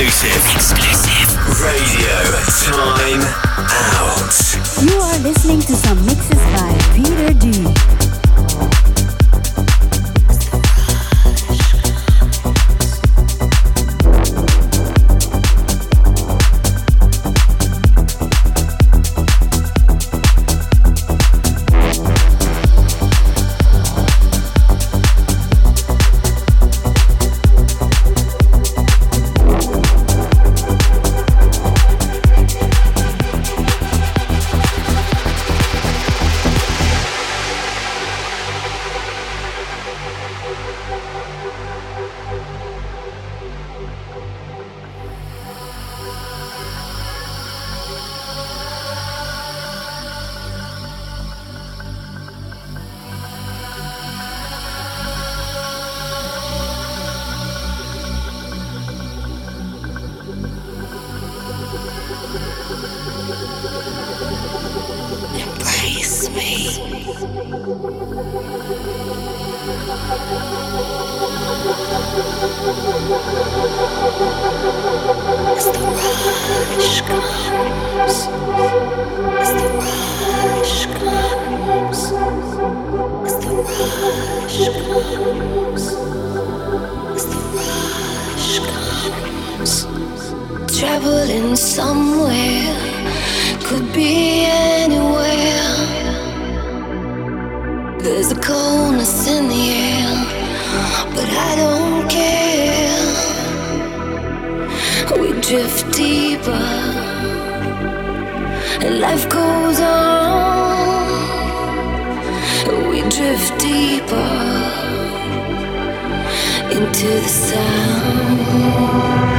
exclusive. Exclusive. Radio time out. You are listening to some mixes by Peter D. drift deeper. And life goes on. We drift deeper into the sound.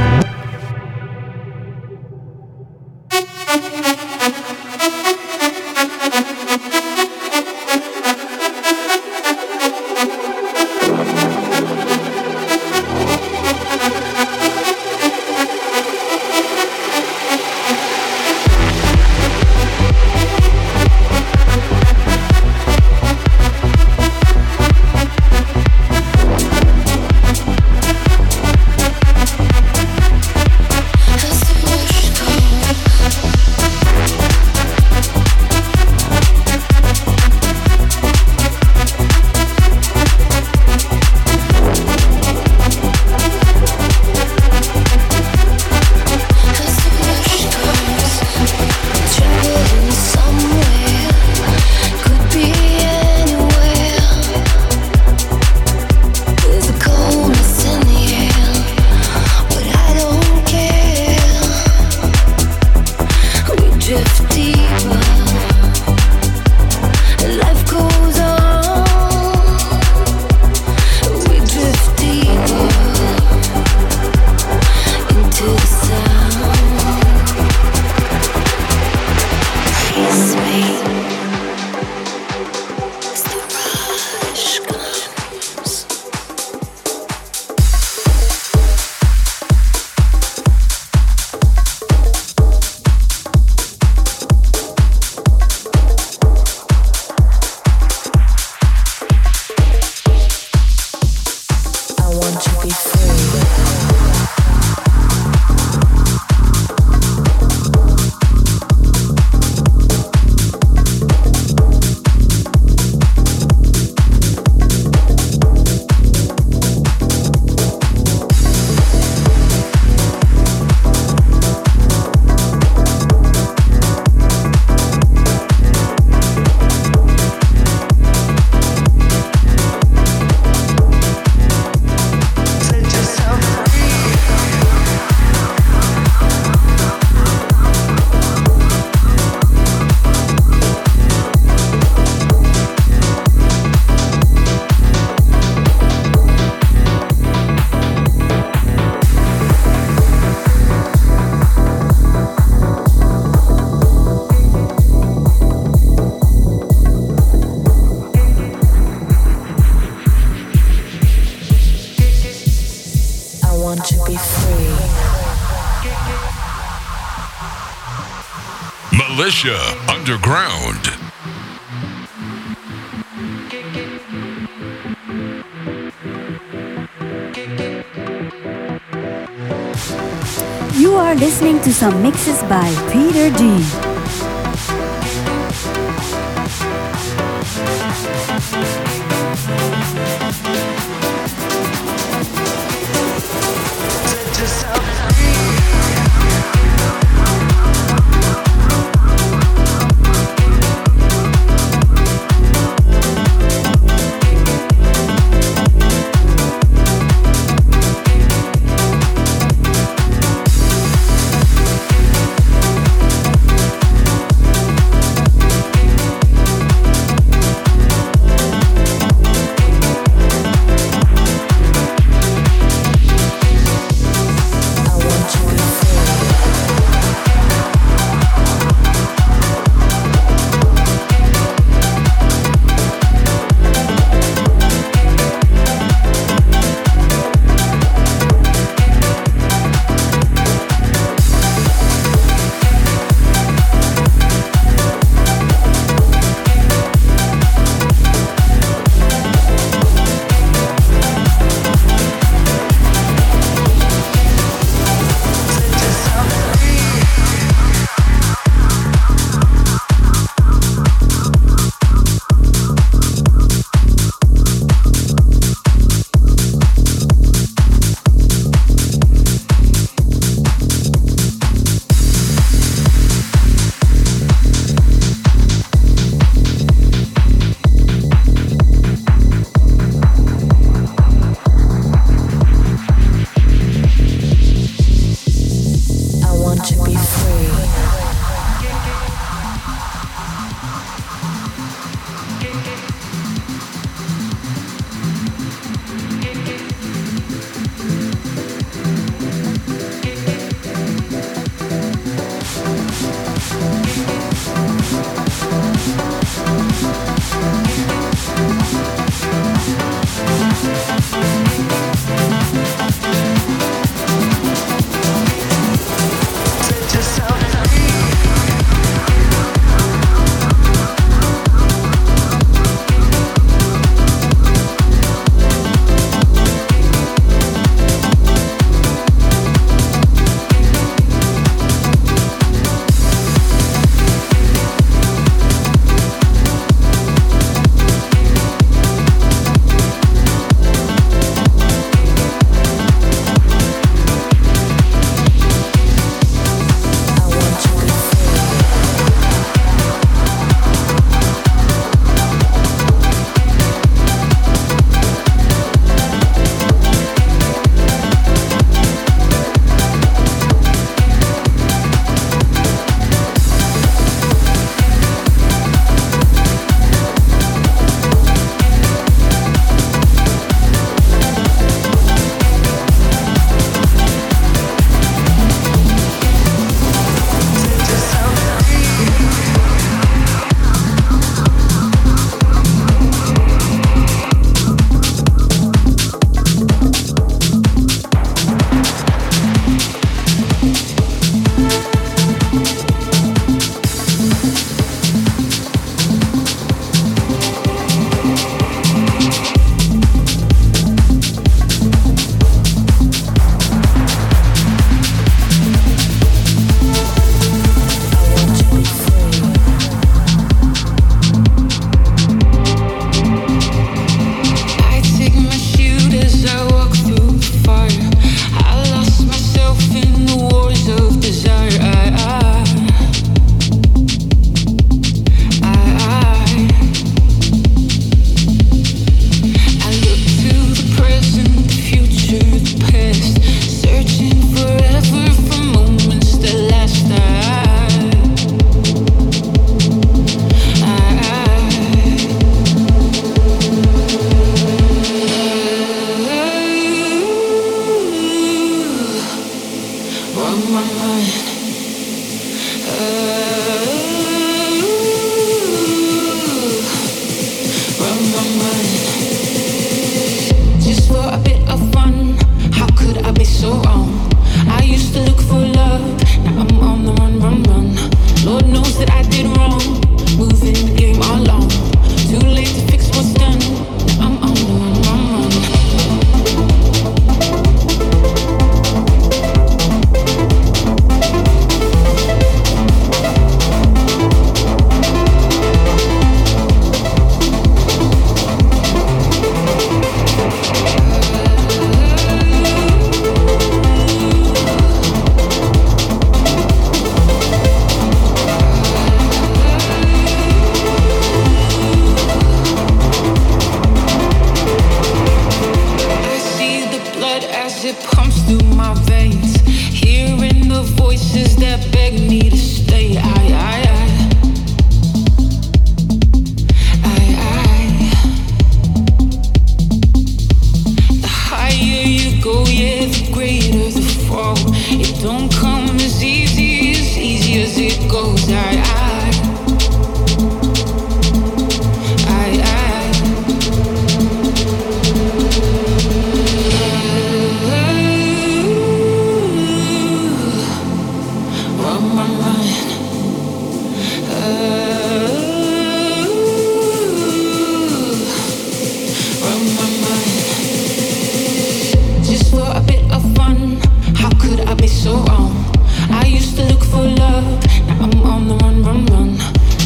Russia Underground. You are listening to some mixes by Peter D.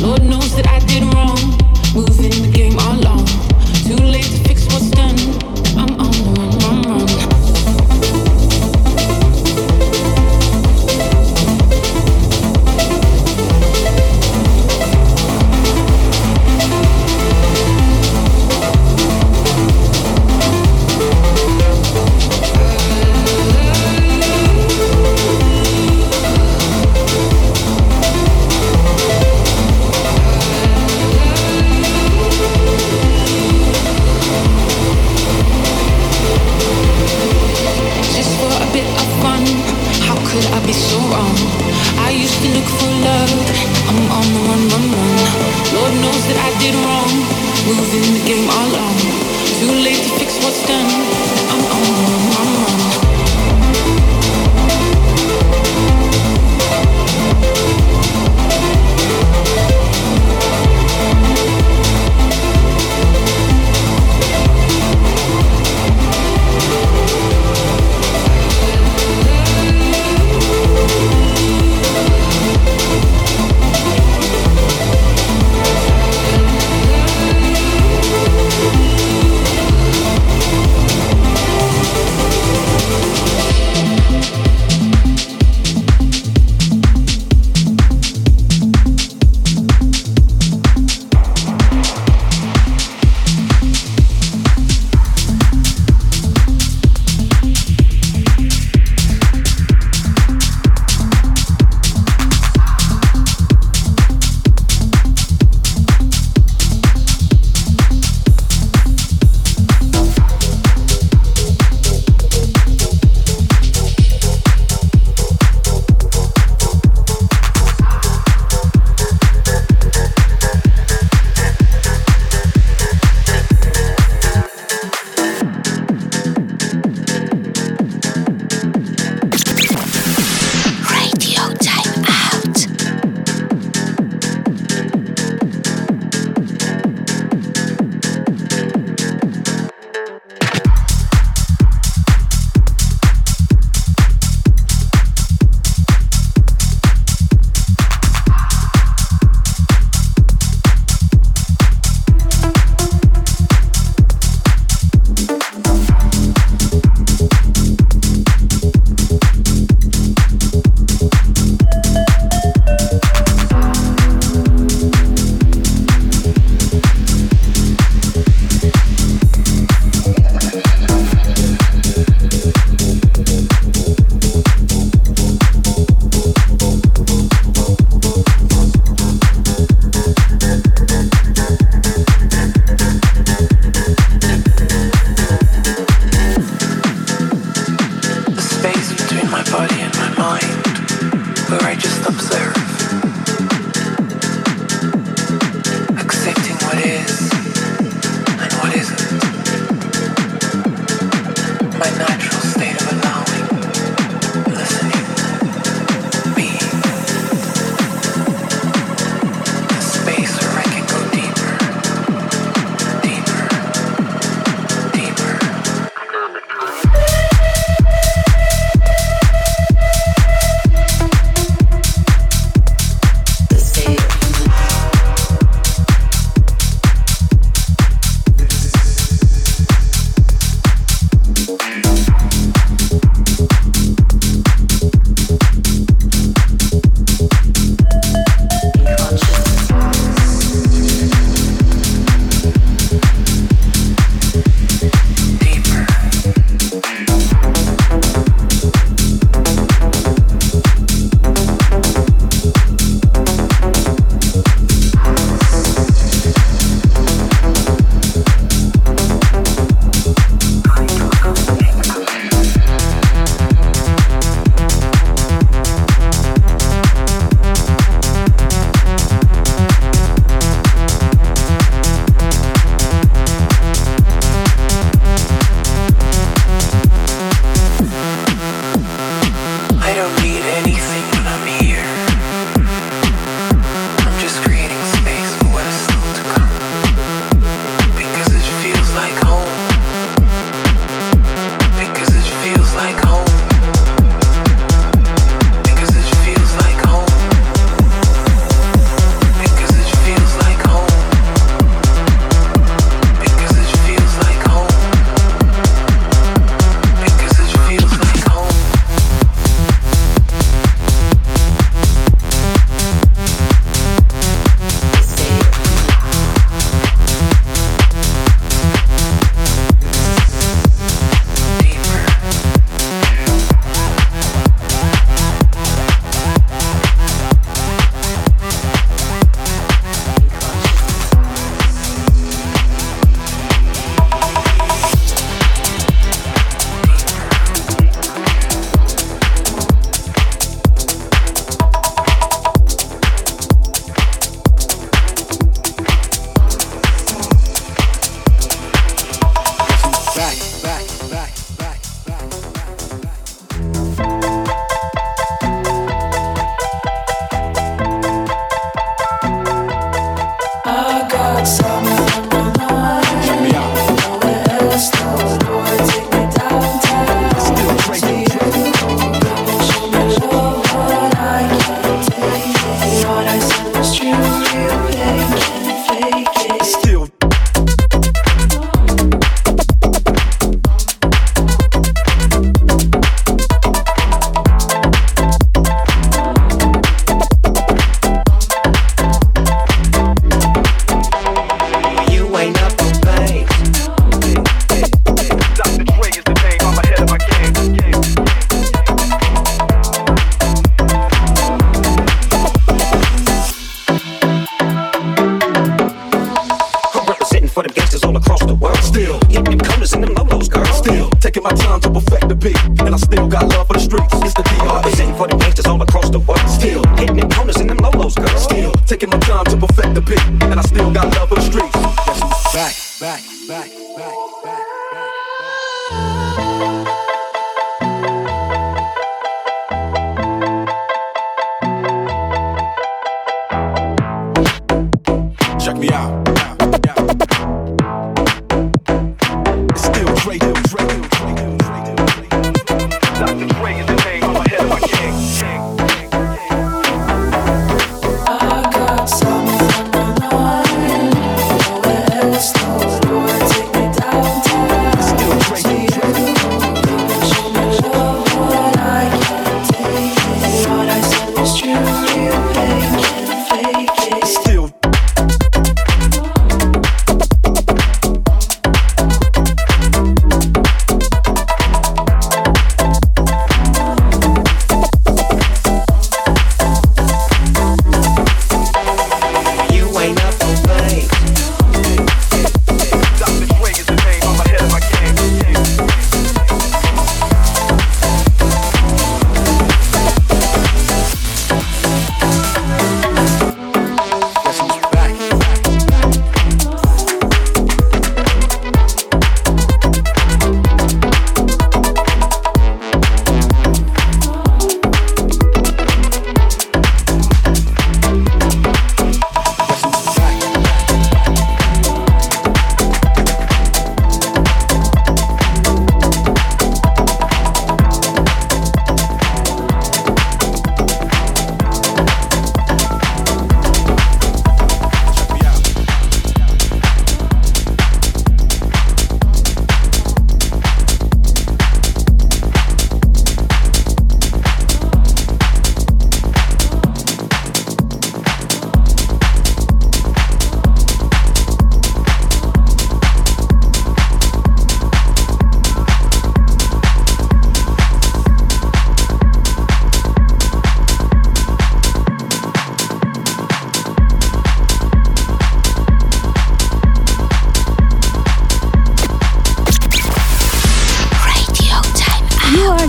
Lord knows that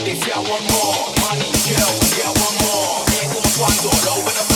If you want more money, girl? if you want more, es un cuando over bueno.